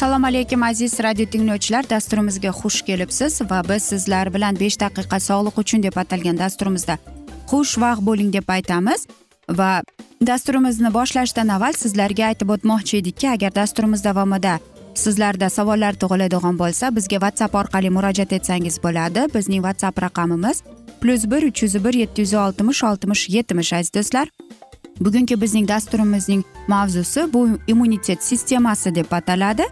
assalomu alaykum aziz radio tinglovchilar. Dasturimizga xush kelibsiz va biz sizlar bilan besh daqiqa sog'liq uchun deb atalgan dasturimizda xushvaqt bo'ling deb aytamiz. Va dasturimizni boshlashdan avval sizlarga aytib o'tmoqchi edikki agar dasturimiz davomida sizlarda savollar tug'iladigan bo'lsa bizga whatsapp orqali murojaat etsangiz bo'ladi. Bizning whatsapp raqamimiz plyus bir uch yuz bir yetti yuz oltmish oltmish yetmish aziz do'stlar. Bugungi bizning dasturimizning mavzusi bu immunitet sistemasi deb ataladi.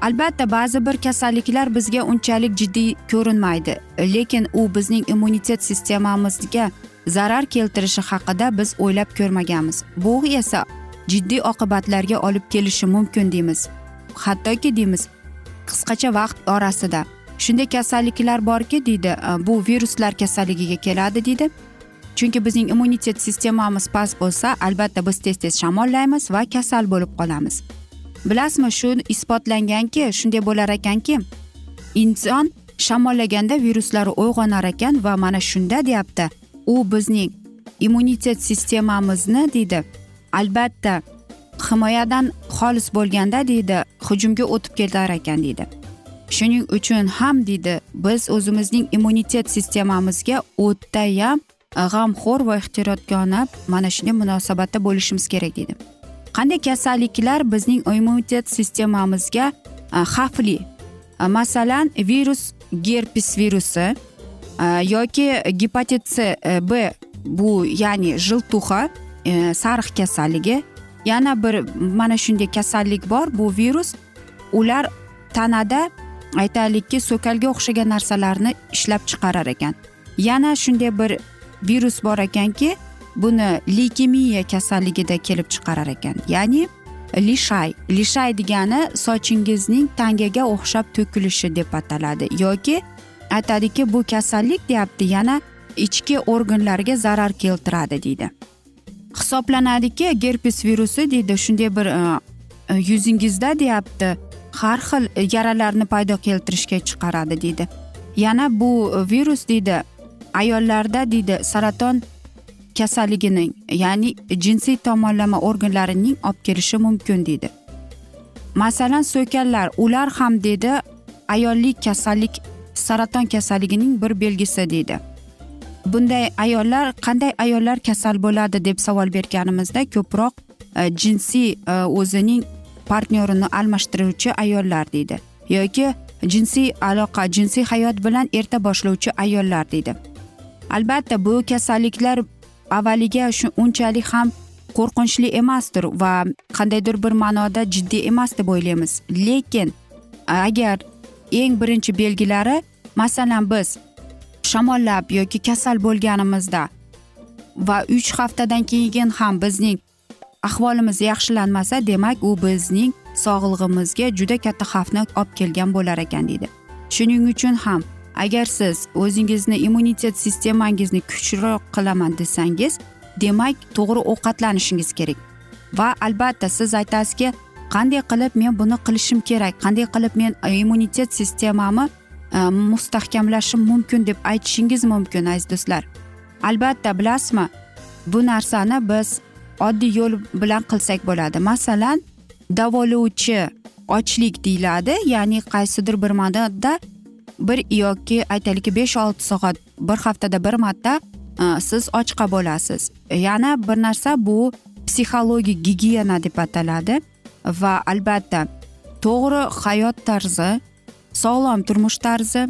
Albatta ba'zi bir kasalliklar bizga unchalik jiddiy ko'rinmaydi lekin u bizning immunitet sistemamizga zarar keltirishi haqida biz o'ylab ko'rmaganmiz bu esa jiddiy oqibatlarga olib kelishi mumkin deymiz. Hattoki deymiz qisqacha vaqt orasida. Shunday kasalliklar borki deydi e, bu viruslar kasalligiga keladi deydi. Chunki bizning immunitet sistemamiz past bo'lsa albatta biz tez tez shamollaymiz va kasal bo'lib qolamiz. Bilasizmi shu isbotlanganki shunday bo'lar ekanki inson shamollaganda viruslar uyg'onar ekan va mana shunda deyapti. U bizning immunitet sistemamizni deydi. Albatta himoyadan xolis bo'lganda deydi hujumga o'tib ketar ekan deydi. Shuning uchun ham deydi biz o'zimizning immunitet sistemamizga o'tayam g'amxo'r va ehtiyotkona mana shunday munosabatda bo'lishimiz kerak deydi. Qanday kasalliklar bizning immunitet sistemamizga xavfli? Masalan virus gerpes virusi yoki gepatit c e, b bu ya'ni jiltuxa e, sariq kasalligi. Yana bir mana shunday kasallik bor bu virus ular tanada aytaylikki so'kalga o'xshagan narsalarni ishlab chiqarar ekan. Yana shunday bir virus bor ekanki buni leykemiya kasalligida kelib chiqarar ekan. Ya'ni lishay lishay degani sochingizning tangaga o'xshab to'kilishi deb ataladi. Yoki aytadiki bu kasallik deyapti yana ichki organlarga zarar keltiradi deydi. Hisoblanadiki gerpes virusi deydi shunday bir e, e, yuzingizda deyapti har xil yaralarni paydo keltirishga chiqaradi deydi. Yana bu virus deydi ayollarda deydi saraton kasalligining ya'ni jinsiy tomonlama organlarining olib kelishi mumkin deydi. Masalan so'kallar ular ham deydi ayollik kasallik saraton kasalligining bir belgisi deydi. Bunday ayollar qanday ayollar kasal bo'ladi deb savol berganimizda ko'proq e, jinsiy e, o'zining partnyorini almashtiruvchi ayollar deydi. Yoki jinsiy aloqa jinsiy hayot bilan erta boshlovchi ayollar deydi. Albatta bu kasalliklar avvaliga shu unchalik ham qo'rqinchli emasdir va qandaydir bir ma'noda jiddiy emas deb o'ylaymiz. Lekin agar eng birinchi belgilari masalan biz shamollab yoki kasal bo'lganimizda va uch haftadan keyin ham bizning ahvolimiz yaxshilanmasa demak u bizning sog'lig'imizga juda katta xavfni olib kelgan bo'lar ekan deydi. Shuning uchun ham agar siz o'zingizni immunitet sistemangizni kuchliroq qilaman desangiz demak to'g'ri ovqatlanishingiz kerak. Va albatta siz aytasizki qanday qilib men buni qilishim kerak qanday qilib men e, immunitet sistemamni e, mustahkamlashim mumkin deb aytishingiz mumkin aziz do'stlar. Albatta bilasizmi bu narsani biz oddiy yo'l bilan qilsak bo'ladi. Masalan davolovchi ochlik deyiladi ya'ni qaysidir bir modda bir yoki aytaylik besh olti soat bir haftada bir marta e, siz ochqa bo'lasiz. Yana bir narsa bu psixologik gigiyena deb ataladi va albatta to'g'ri hayot tarzi sog'lom turmush tarzi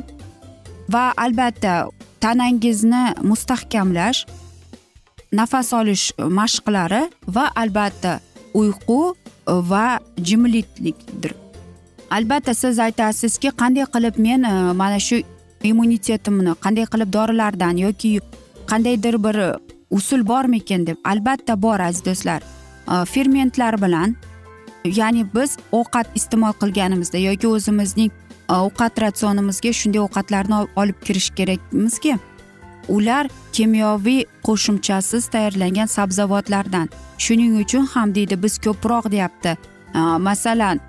va albatta tanangizni mustahkamlash nafas olish mashqlari va albatta uyqu va jimlikdir albatta siz aytasizki qanday qilib men e, mana shu immunitetimni qanday qilib dorilardan yoki qandaydir bir usul bormikin deb albatta bor aziz do'stlar. E, fermentlar bilan ya'ni biz ovqat iste'mol qilganimizda yoki o'zimizning e, ovqat ratsionimizga shunday ovqatlarni olib kirish kerakmizki ular kimyoviy qo'shimchasiz tayyorlangan sabzavotlardan. Shuning uchun ham deydi biz ko'proq deyapti. Masalan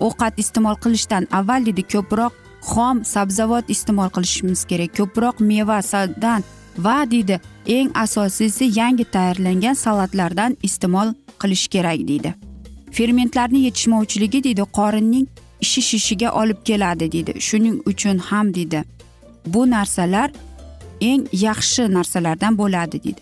ovqat iste'mol qilishdan avval deydi ko'proq xom sabzavot iste'mol qilishimiz kerak ko'proq mevadan va deydi eng asosiysi yangi tayyorlangan salatlardan iste'mol qilish kerak deydi fermentlarni yetishmovchiligi deydi qorinning shishishiga olib keladi deydi shuning uchun ham deydi bu narsalar eng yaxshi narsalardan bo'ladi deydi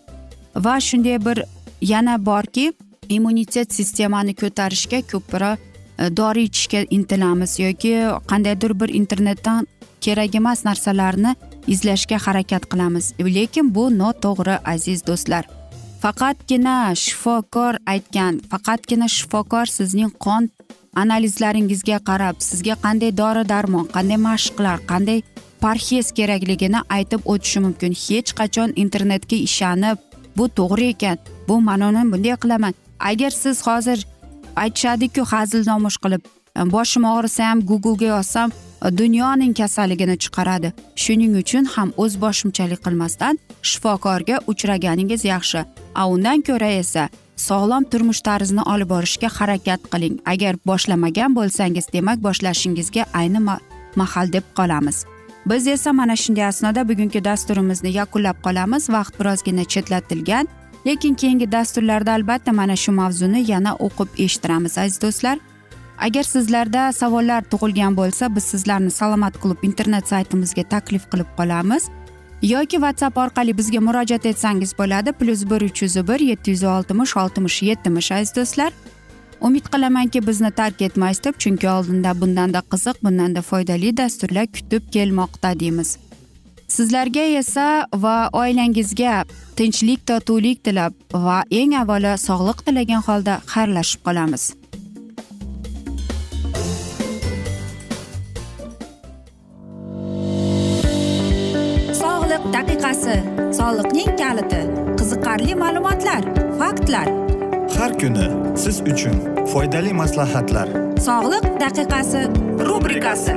va shunday bir yana borki immunitet sistemani ko'tarishga ko'proq E, dori ichishga intilamiz yoki qandaydir bir internetdan kerak emas narsalarni izlashga harakat qilamiz. Lekin bu noto'g'ri aziz do'stlar. Faqatgina shifokor aytgan faqatgina shifokor sizning qon analizlaringizga qarab sizga qanday dori darmon qanday mashqlar qanday parhez kerakligini aytib o'tishi mumkin. Hech qachon internetga ishonib bu to'g'ri ekan bu mana uni bunday qilaman. Agar siz hozir aytishadiku hazil nomush qilib e, boshim og'risa ham googlega yozsam e, dunyoning kasalligini chiqaradi. Shuning uchun ham o'z boshimchalik qilmasdan shifokorga uchraganingiz yaxshi. A undan ko'ra esa sog'lom turmush tarzini olib borishga harakat qiling. Agar boshlamagan bo'lsangiz demak boshlashingizga ayni mahal deb qolamiz. Biz esa mana shunday asnoda bugungi dasturimizni yakunlab qolamiz. Vaqt birozgina chetlatilgan. Lekin keyingi dasturlarda albatta mana shu mavzuni yana o'qib eshittiramiz aziz do'stlar. Agar sizlarda savollar tug'ilgan bo'lsa biz sizlarni salomat klub internet saytimizga taklif qilib qolamiz. Yoki whatsapp orqali bizga murojaat etsangiz bo'ladi plyus bir uch yuz bir yetti yuz oltmish oltmish yetmish aziz do'stlar. Umid qilamanki bizni tark etmaysiz deb chunki oldinda bundanda qiziq bundanda foydali dasturlar kutib kelmoqda deymiz. Sizlarga esa va oilangizga tinchlik totuvlik tilab va eng avvalo sog'liq tilagan holda xayrlashib qolamiz. Sog'liq daqiqasi soliqning kaliti qiziqarli ma'lumotlar faktlar. Har kuni siz uchun foydali maslahatlar. Sog'liq daqiqasi rubrikasi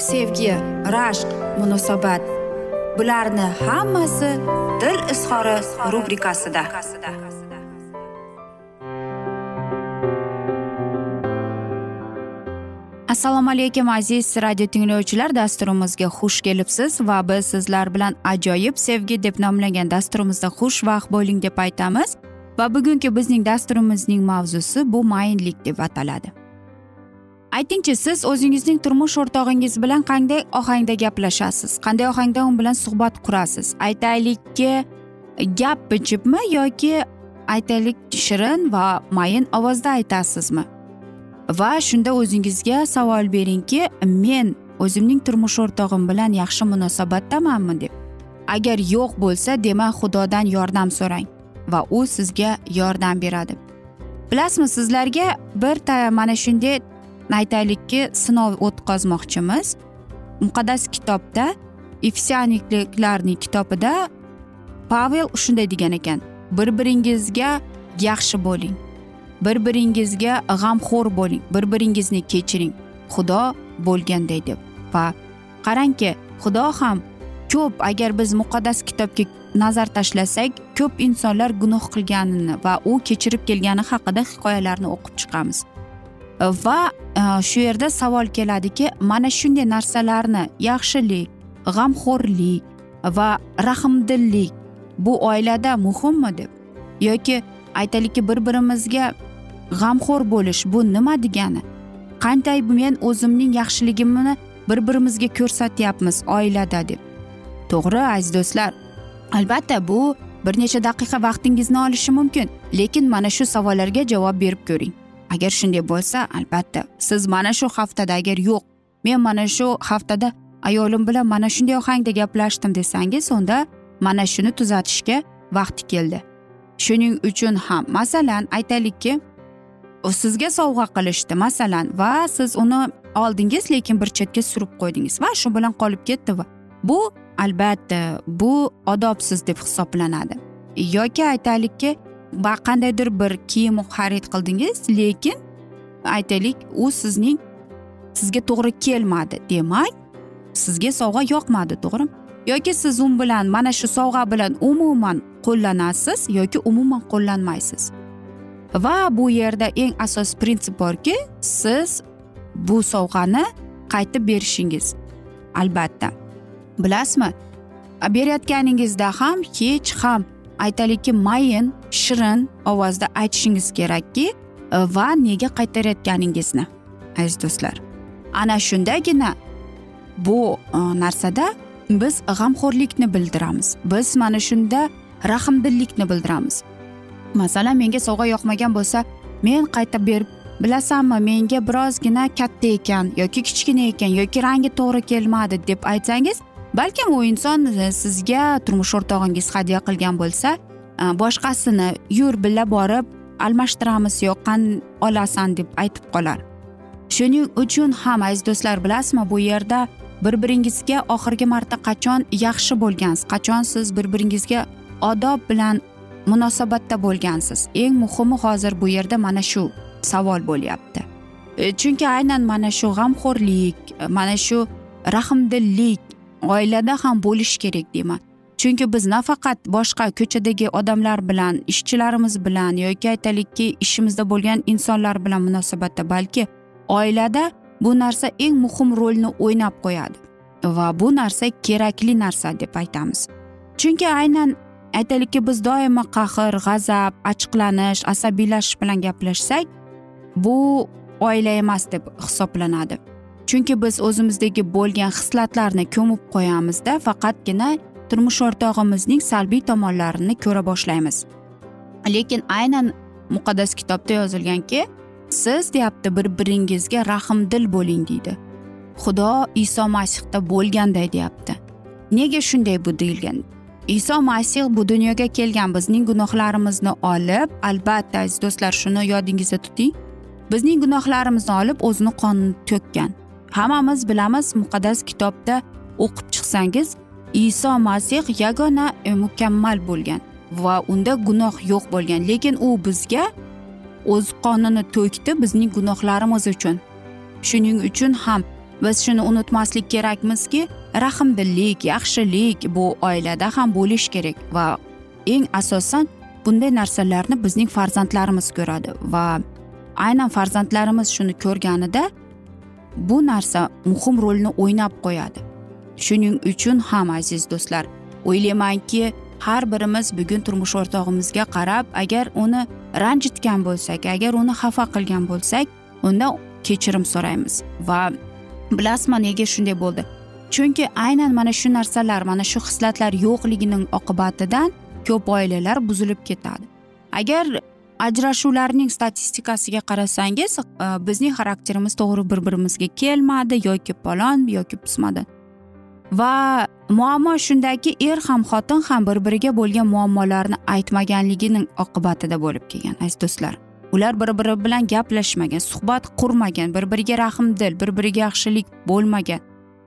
sevgi rashq munosabat. Bularni hammasi dil izhori rubrikasida. Assalomu alaykum aziz radio tinglovchilar. Dasturimizga xush kelibsiz va biz sizlar bilan ajoyib sevgi deb nomlangan dasturimizda xushvaqt bo'ling deb aytamiz. Va bugungi bizning dasturimizning mavzusi bu mayinlik deb ataladi. Aytingchi siz o'zingizning turmush o'rtog'ingiz bilan qanday ohangda gaplashasiz? Qanday ohangda u bilan suhbat qurasiz? Aytaylikki gap bichibmi yoki aytaylik shirin va mayin ovozda aytasizmi? Va shunda o'zingizga savol beringki men o'zimning turmush o'rtog'im bilan yaxshi munosabatdamanmi deb. Agar yo'q bo'lsa demak xudodan yordam so'rang va u sizga yordam beradi. Bilasizmi sizlarga bir mana shunday aytaylikki sinov o'tkazmoqchimiz. Muqaddas kitobda ifsiyaniklarning kitobida pavel shunday degan ekan. Bir biringizga yaxshi bo'ling. Bir biringizga g'amxo'r bo'ling. Bir biringizni kechiring. Xudo bo'lganday deb. Va qarangki xudo ham ko'p agar biz muqaddas kitobga nazar tashlasak ko'p insonlar gunoh qilganini va u kechirib kelgani haqida hikoyalarni o'qib chiqamiz. Va Э, shu yerda savol keladiki mana shunday narsalarni yaxshilik g'amxo'rlik va rahmdillik bu oilada muhimmi deb? Yoki aytaylikki bir birimizga g'amxo'r bo'lish bu nima degani? Qanday men o'zimning yaxshiligimni bir birimizga ko'rsatyapmiz oilada deb? To'g'ri aziz do'stlar albatta bu bir necha daqiqa vaqtingizni olishi mumkin lekin mana shu savollarga javob berib ko'ring. Agar shunday bo'lsa albatta siz mana shu haftada agar yo'q men mana shu haftada ayolim bilan mana shunday ohangda gaplashdim desangiz unda mana shuni tuzatishga vaqti keldi. Shuning uchun ham masalan aytaylikki sizga sovg'a qilishdi masalan va siz uni oldingiz lekin bir chetga surib qo'ydingiz va shu bilan qolib ketdi va bu albatta bu odobsiz deb hisoblanadi. Yoki aytaylikki qandaydir bir kiyim xarid qildingiz lekin aytaylik u sizning sizga to'g'ri kelmadi. Demak sizga sovg'a yoqmadi to'g'rimi? Yoki siz u bilan mana shu sovg'a bilan umuman qo'llanasiz yoki umuman qo'llanmaysiz? Va bu yerda eng asosiy prinsip borki siz bu sovg'ani qaytib berishingiz albatta. Bilasizmi? Berayotganingizda ham hech ham aytaylikki mayin shirin ovozda aytishingiz kerakki e, va nega qaytarayotganingizni aziz do'stlar. Ana shundagina bu e, narsada biz g'amxo'rlikni bildiramiz. Biz mana shunda rahmdillikni bildiramiz. Masalan menga sovg'a yoqmagan bo'lsa men qaytib berib bilasanmi menga birozgina katta ekan yoki kichkina ekan yoki rangi to'g'ri kelmadi deb aytsangiz balkim u inson e, sizga turmush o'rtog'ingiz hadya qilgan bo'lsa e, boshqasini yur birga borib almashtiramiz yoqqan olasan deb aytib qolar. Shuning uchun ham aziz do'stlar bilasizmi bu yerda bir biringizga oxirgi marta qachon yaxshi bo'lgansiz qachon siz bir biringizga odob bilan munosabatda bo'lgansiz? Eng muhimi hozir bu yerda mana shu savol bo'lyapti. E, chunki aynan mana shu g'amxo'rlik mana shu rahmdillik oilada ham bo'lishi kerak deyman. Chunki biz nafaqat boshqa ko'chadagi odamlar bilan ishchilarimiz bilan yoki aytaylikki ishimizda bo'lgan insonlar bilan munosabatda balki oilada bu narsa eng muhim rolni o'ynab qo'yadi va bu narsa kerakli narsa deb aytamiz. Chunki aynan aytaylikki biz doimo qahr g'azab achchiqlanish asabiylashish bilan gaplashsak bu oila emas deb hisoblanadi. Chunki biz o'zimizdagi bo'lgan hislatlarni ko'mib qo'yamizda faqatgina turmush o'rtog'imizning salbiy tomonlarini ko'ra boshlaymiz. Lekin aynan muqaddas kitobda yozilganki siz deyapti bir biringizga rahmdil bo'ling deydi. Xudo iso masihda bo'lganday deyapti. Nega shunday bu deyilgan? Iso masih bu dunyoga kelgan bizning gunohlarimizni olib albatta aziz do'stlar shuni yodingizda tuting. Bizning gunohlarimizni olib o'zini qonini to'kkan hammamiz bilamiz muqaddas kitobda o'qib chiqsangiz iso masih yagona e, mukammal bo'lgan va unda gunoh yo'q bo'lgan. Lekin u bizga o'z qonini to'kdi bizning gunohlarimiz uchun. Shuning uchun ham biz shuni unutmaslik kerakmizki rahmdillik yaxshilik bu oilada ham bo'lishi kerak va eng asosan bunday narsalarni bizning farzandlarimiz ko'radi va aynan farzandlarimiz shuni ko'rganida bu narsa muhim rolni o'ynab qo'yadi. Shuning uchun ham aziz do'stlar o'ylaymanki har birimiz bugun turmush o'rtog'imizga qarab agar uni ranjitgan bo'lsak agar uni xafa qilgan bo'lsak unda kechirim so'raymiz. Va bilasizmi nega shunday bo'ldi? Chunki aynan mana shu narsalar mana shu hislatlar yo'qligining oqibatidan ko'p oilalar buzilib ketadi. Agar ajrashuvlarning statistikasiga qarasangiz e, bizning xarakterimiz to'g'ri bir birimizga kelmadi yoki palon yoki pismadi. Va muammo shundaki er ham xotin ham bir biriga bo'lgan muammolarni aytmaganligining oqibatida bo'lib kelgan aziz do'stlar. Ular bir biri bilan gaplashmagan suhbat qurmagan bir biriga rahmdil bir biriga yaxshilik bo'lmagan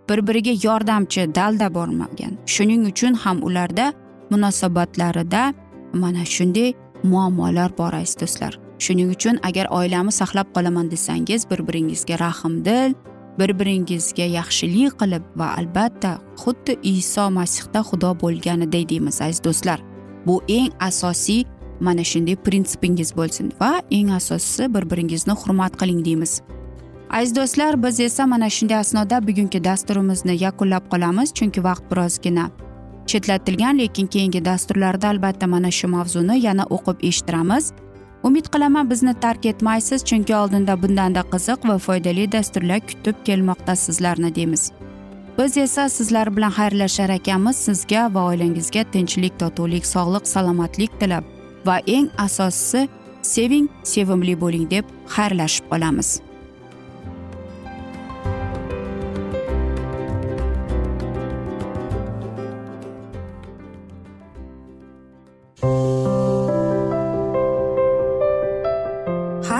bir biriga yordamchi dalda bormagan. Shuning uchun ham ularda munosabatlarida mana shunday muammolar bor aziz do'stlar. Shuning uchun agar oilamni saqlab qolaman desangiz bir biringizga rahmdil bir biringizga yaxshilik qilib va albatta xuddi iso masihda xudo bo'lganiday deymiz aziz do'stlar. Bu eng asosiy mana shunday prinsipingiz bo'lsin va eng asosiysi bir biringizni hurmat qiling deymiz. Aziz do'stlar biz esa mana shunday asnoda bugungi dasturimizni yakunlab qolamiz chunki vaqt birozgina chetlatilgan lekin keyingi dasturlarda albatta mana shu mavzuni yana o'qib eshittiramiz. Umid qilaman bizni tark etmaysiz chunki oldinda bundanda qiziq va foydali dasturlar kutib kelmoqda sizlarni deymiz. Biz esa sizlar bilan xayrlashar ekanmiz. Sizga va oilangizga tinchlik totuvlik sog'lik salomatlik tilab va eng asosiysi seving sevimli bo'ling deb xayrlashib qolamiz.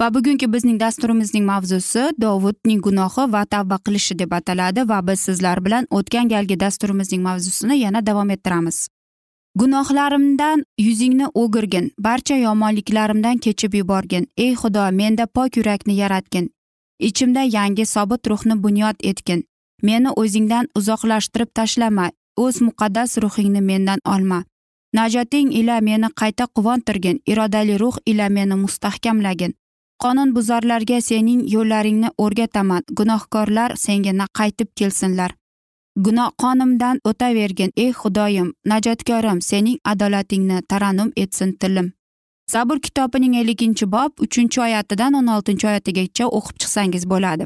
Va bugungi bizning dasturimizning mavzusi dovudning gunohi va tavba qilishi deb ataladi va biz sizlar bilan o'tgan galgi dasturimizning mavzusini yana davom ettiramiz. Gunohlarimdan yuzingni o'girgin barcha yomonliklarimdan kechib yuborgin. Ey xudo menda pok yurakni yaratgin. Ichimda yangi sobit ruhni bunyod etgin. Meni o'zingdan uzoqlashtirib tashlama. O'z muqaddas ruhingni mendan olma. Najoting ila meni qayta quvontirgin. Irodali ruh ila meni mustahkamlagin. Qonunbuzarlarga sening yo'llaringni o'rgataman. Gunohkorlar senga qaytib kelsinlar. Gunoh qonimdan o'tavergin ey xudoyim najotkorim sening adolatingni tarannum etsin tilim. Zabur kitobining elliginchi bob uchinchi oyatidan o'n oltinchi oyatigacha o'qib chiqsangiz bo'ladi.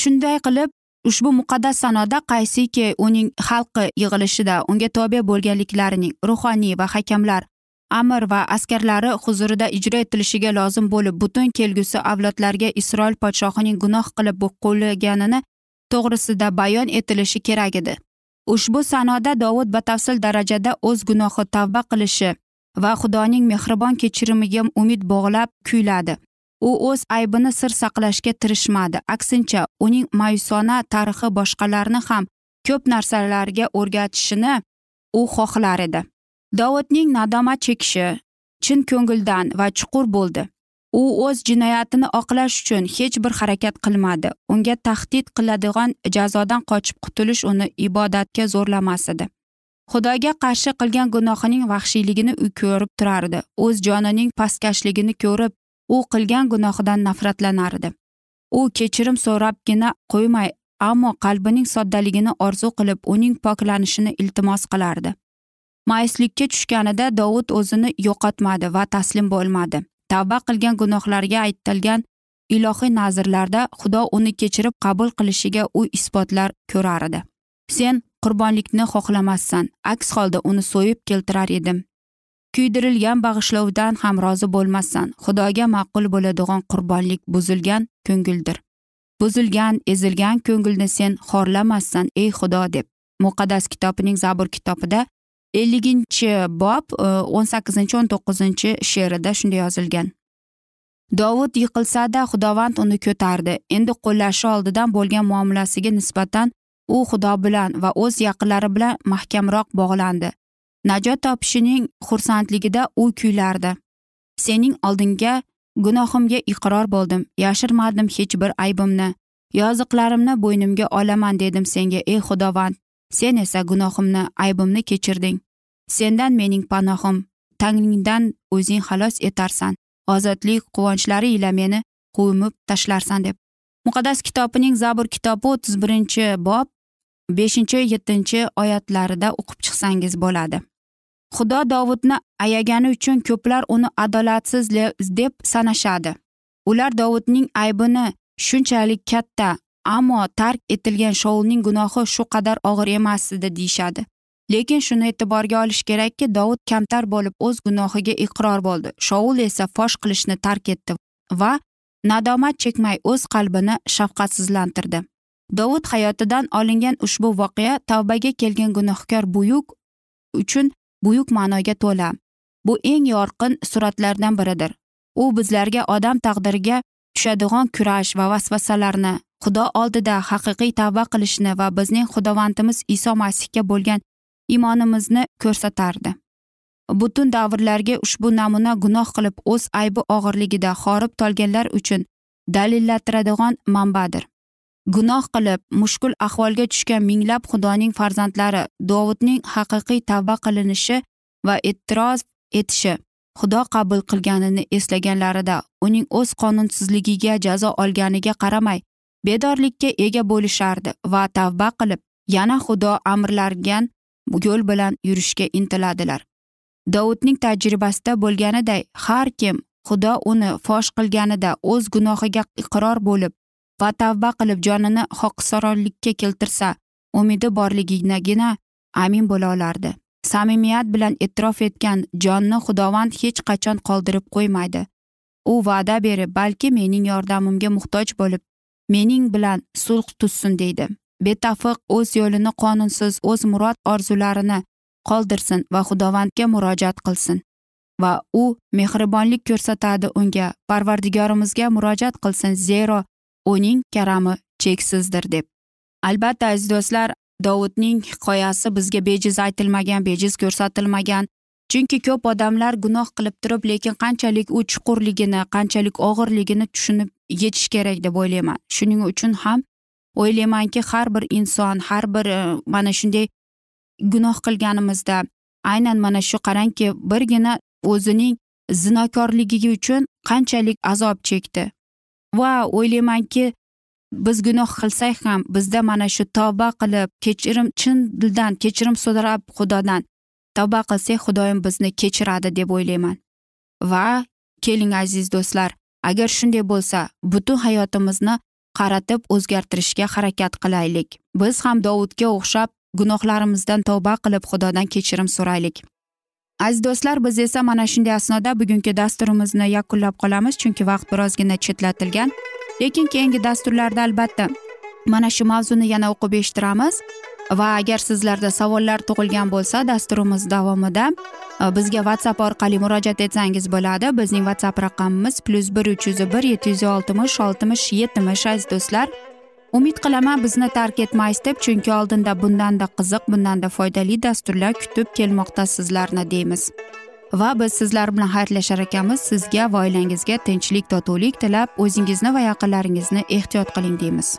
Shunday qilib ushbu muqaddas sanoda qaysiki uning xalqi yig'ilishida unga tobe bo'lganliklarining ruhoniy va hakamlar amir va askarlari huzurida ijro etilishiga lozim bo'lib butun kelgusi avlodlarga isroil podshohining gunoh qilib qo'llaganini to'g'risida bayon etilishi kerak edi. Ushbu sanoda dovud batafsil darajada o'z gunohi tavba qilishi va xudoning mehribon kechirimiga umid bog'lab kuyladi. U o'z aybini sir saqlashga tirishmadi aksincha uning mayusona tarixi boshqalarni ham ko'p narsalarga o'rgatishini u xohlar edi. Dovudning nadomat chekishi chin ko'ngildan va chuqur bo'ldi. U o'z jinoyatini oqlash uchun hech bir harakat qilmadi. Unga tahdid qiladigan jazodan qochib qutulish uni ibodatga zo'rlamas edi. Xudoga qarshi qilgan gunohining vahshiyligini u ko'rib turardi. O'z jonining pastkashligini ko'rib u qilgan gunohidan nafratlanardi u kechirim so'rabgina qo'ymay ammo qalbining soddaligini orzu qilib uning poklanishini iltimos qilardi. Mayuslikka tushganida dovud o'zini yo'qotmadi va taslim bo'lmadi. Tavba qilgan gunohlarga aytilgan ilohiy nazrlarda xudo uni kechirib qabul qilishiga u isbotlar ko'rar edi. Sen qurbonlikni xohlamassan aks holda uni so'yib keltirar edim. Kuydirilgan bag'ishlovdan ham rozi bo'lmassan. Xudoga ma'qul bo'ladigan qurbonlik buzilgan ko'ngildir. Buzilgan ezilgan ko'ngilni sen xorlamassan ey xudo deb. Muqaddas kitobining zabur kitobida elliginchi bob e, o'n sakkizinchi o'n to'qqizinchi she'rida shunday yozilgan. Dovud yiqilsada xudovand uni ko'tardi. Endi qo'llashi oldidan bo'lgan muomalasiga nisbatan u xudo bilan va o'z yaqinlari bilan mahkamroq bog'landi. Najot topishining xursandligida u kuylardi. Sening oldingga gunohimga iqror bo'ldim. Yashirmadim hech bir aybimni. Yoziqlarimni bo'ynimga olaman dedim senga ey xudovand. Sen esa gunohimni aybimni kechirding. Sendan mening panohim tangringdan o'zing xalos etarsan. Ozodlik quvonchlari ila meni quvmib tashlarsan deb. Muqaddas kitobining zabur kitobi o'ttiz birinchi bob beshinchi yettinchi oyatlarida o'qib chiqsangiz bo'ladi. Xudo dovudni ayagani uchun ko'plar uni adolatsiz deb sanashadi. Ular dovudning aybini shunchalik katta ammo tark etilgan shoulning gunohi shu qadar og'ir emas edi deyishadi. Lekin shuni e'tiborga olish kerakki dovud kamtar bo'lib o'z gunohiga iqror bo'ldi. Shoul esa fosh qilishni tark etdi va nadomat chekmay o'z qalbini shafqatsizlantirdi. Dovud hayotidan olingan ushbu voqea tavbaga kelgan gunohkor buyuk uchun buyuk ma'noga to'la. Bu eng yorqin suratlardan biridir. U bizlarga odam taqdiriga tushadigan kurash va vasvasalarni xudo oldida haqiqiy tavba qilishni va bizning xudovandimiz iso masihga bo'lgan iymonimizni ko'rsatardi. Butun davrlarga ushbu namuna gunoh qilib o'z aybi og'irligida horib tolganlar uchun dalillantiradigan manbadir. Gunoh qilib mushkul ahvolga tushgan minglab xudoning farzandlari dovudning haqiqiy tavba qilinishi va e'tiroz etishi xudo qabul qilganini eslaganlarida uning o'z qonunsizligiga jazo olganiga qaramay bedorlikka ega bo'lishardi va tavba qilib yana xudo amrlargan yo'l bilan yurishga intiladilar. Dovudning tajribasida bo'lganiday har kim xudo uni fosh qilganida o'z gunohiga iqror bo'lib va tavba qilib jonini xokisoronlikka keltirsa umidi borliginagina amin bo'la olardi. Samimiyat bilan e'tirof etgan jonni xudovand hech qachon qoldirib qo'ymaydi. U va'da berib balki mening yordamimga muhtoj bo'lib mening bilan sulh tuzsin deydi. Betafiq o'z yo'lini qonunsiz o'z murod orzularini qoldirsin va xudovandga murojaat qilsin. Va u mehribonlik ko'rsatadi unga parvardigorimizga murojaat qilsin zero uning karami cheksizdir deb. Albatta aziz do'stlar dovudning hikoyasi bizga bejiz aytilmagan bejiz ko'rsatilmagan chunki ko'p odamlar gunoh qilib turib lekin qanchalik u chuqurligini qanchalik og'irligini tushunib yetish kerak deb o'ylayman. Shuning uchun ham o'ylaymanki har bir inson har bir e, mana shunday gunoh qilganimizda aynan mana shu qarangki birgina o'zining zinokorligi uchun qanchalik azob chekdi. Va o'ylaymanki biz gunoh qilsak ham bizda mana shu tavba qilib kechirim chin dildan kechirim so'rab xudodan tavba qilsak xudoyim bizni kechiradi deb o'ylayman. Va keling aziz do'stlar agar shunday bo'lsa butun hayotimizni qaratib o'zgartirishga harakat qilaylik. Biz ham dovudga o'xshab gunohlarimizdan tavba qilib xudodan kechirim so'raylik. Aziz do'stlar biz esa mana shunday asnoda bugungi dasturimizni yakunlab qolamiz chunki vaqt birozgina chetlatilgan. Lekin keyingi dasturlarda albatta mana shu mavzuni yana o'qib eshittiramiz. Va agar sizlarda savollar tug'ilgan bo'lsa dasturimiz davomida e, bizga whatsapp orqali murojaat etsangiz bo'ladi. Bizning whatsapp raqamimiz plyus bir uch yuz bir yetti yuz oltmish oltmish yetmish aziz do'stlar. Umid qilaman bizni tark etmaysiz deb chunki oldinda bundanda qiziq bundanda foydali dasturlar kutib kelmoqda sizlarni deymiz. Va biz sizlar bilan xayrlashar ekanmiz. Sizga va oilangizga tinchlik totuvlik tilab o'zingizni va yaqinlaringizni ehtiyot qiling deymiz.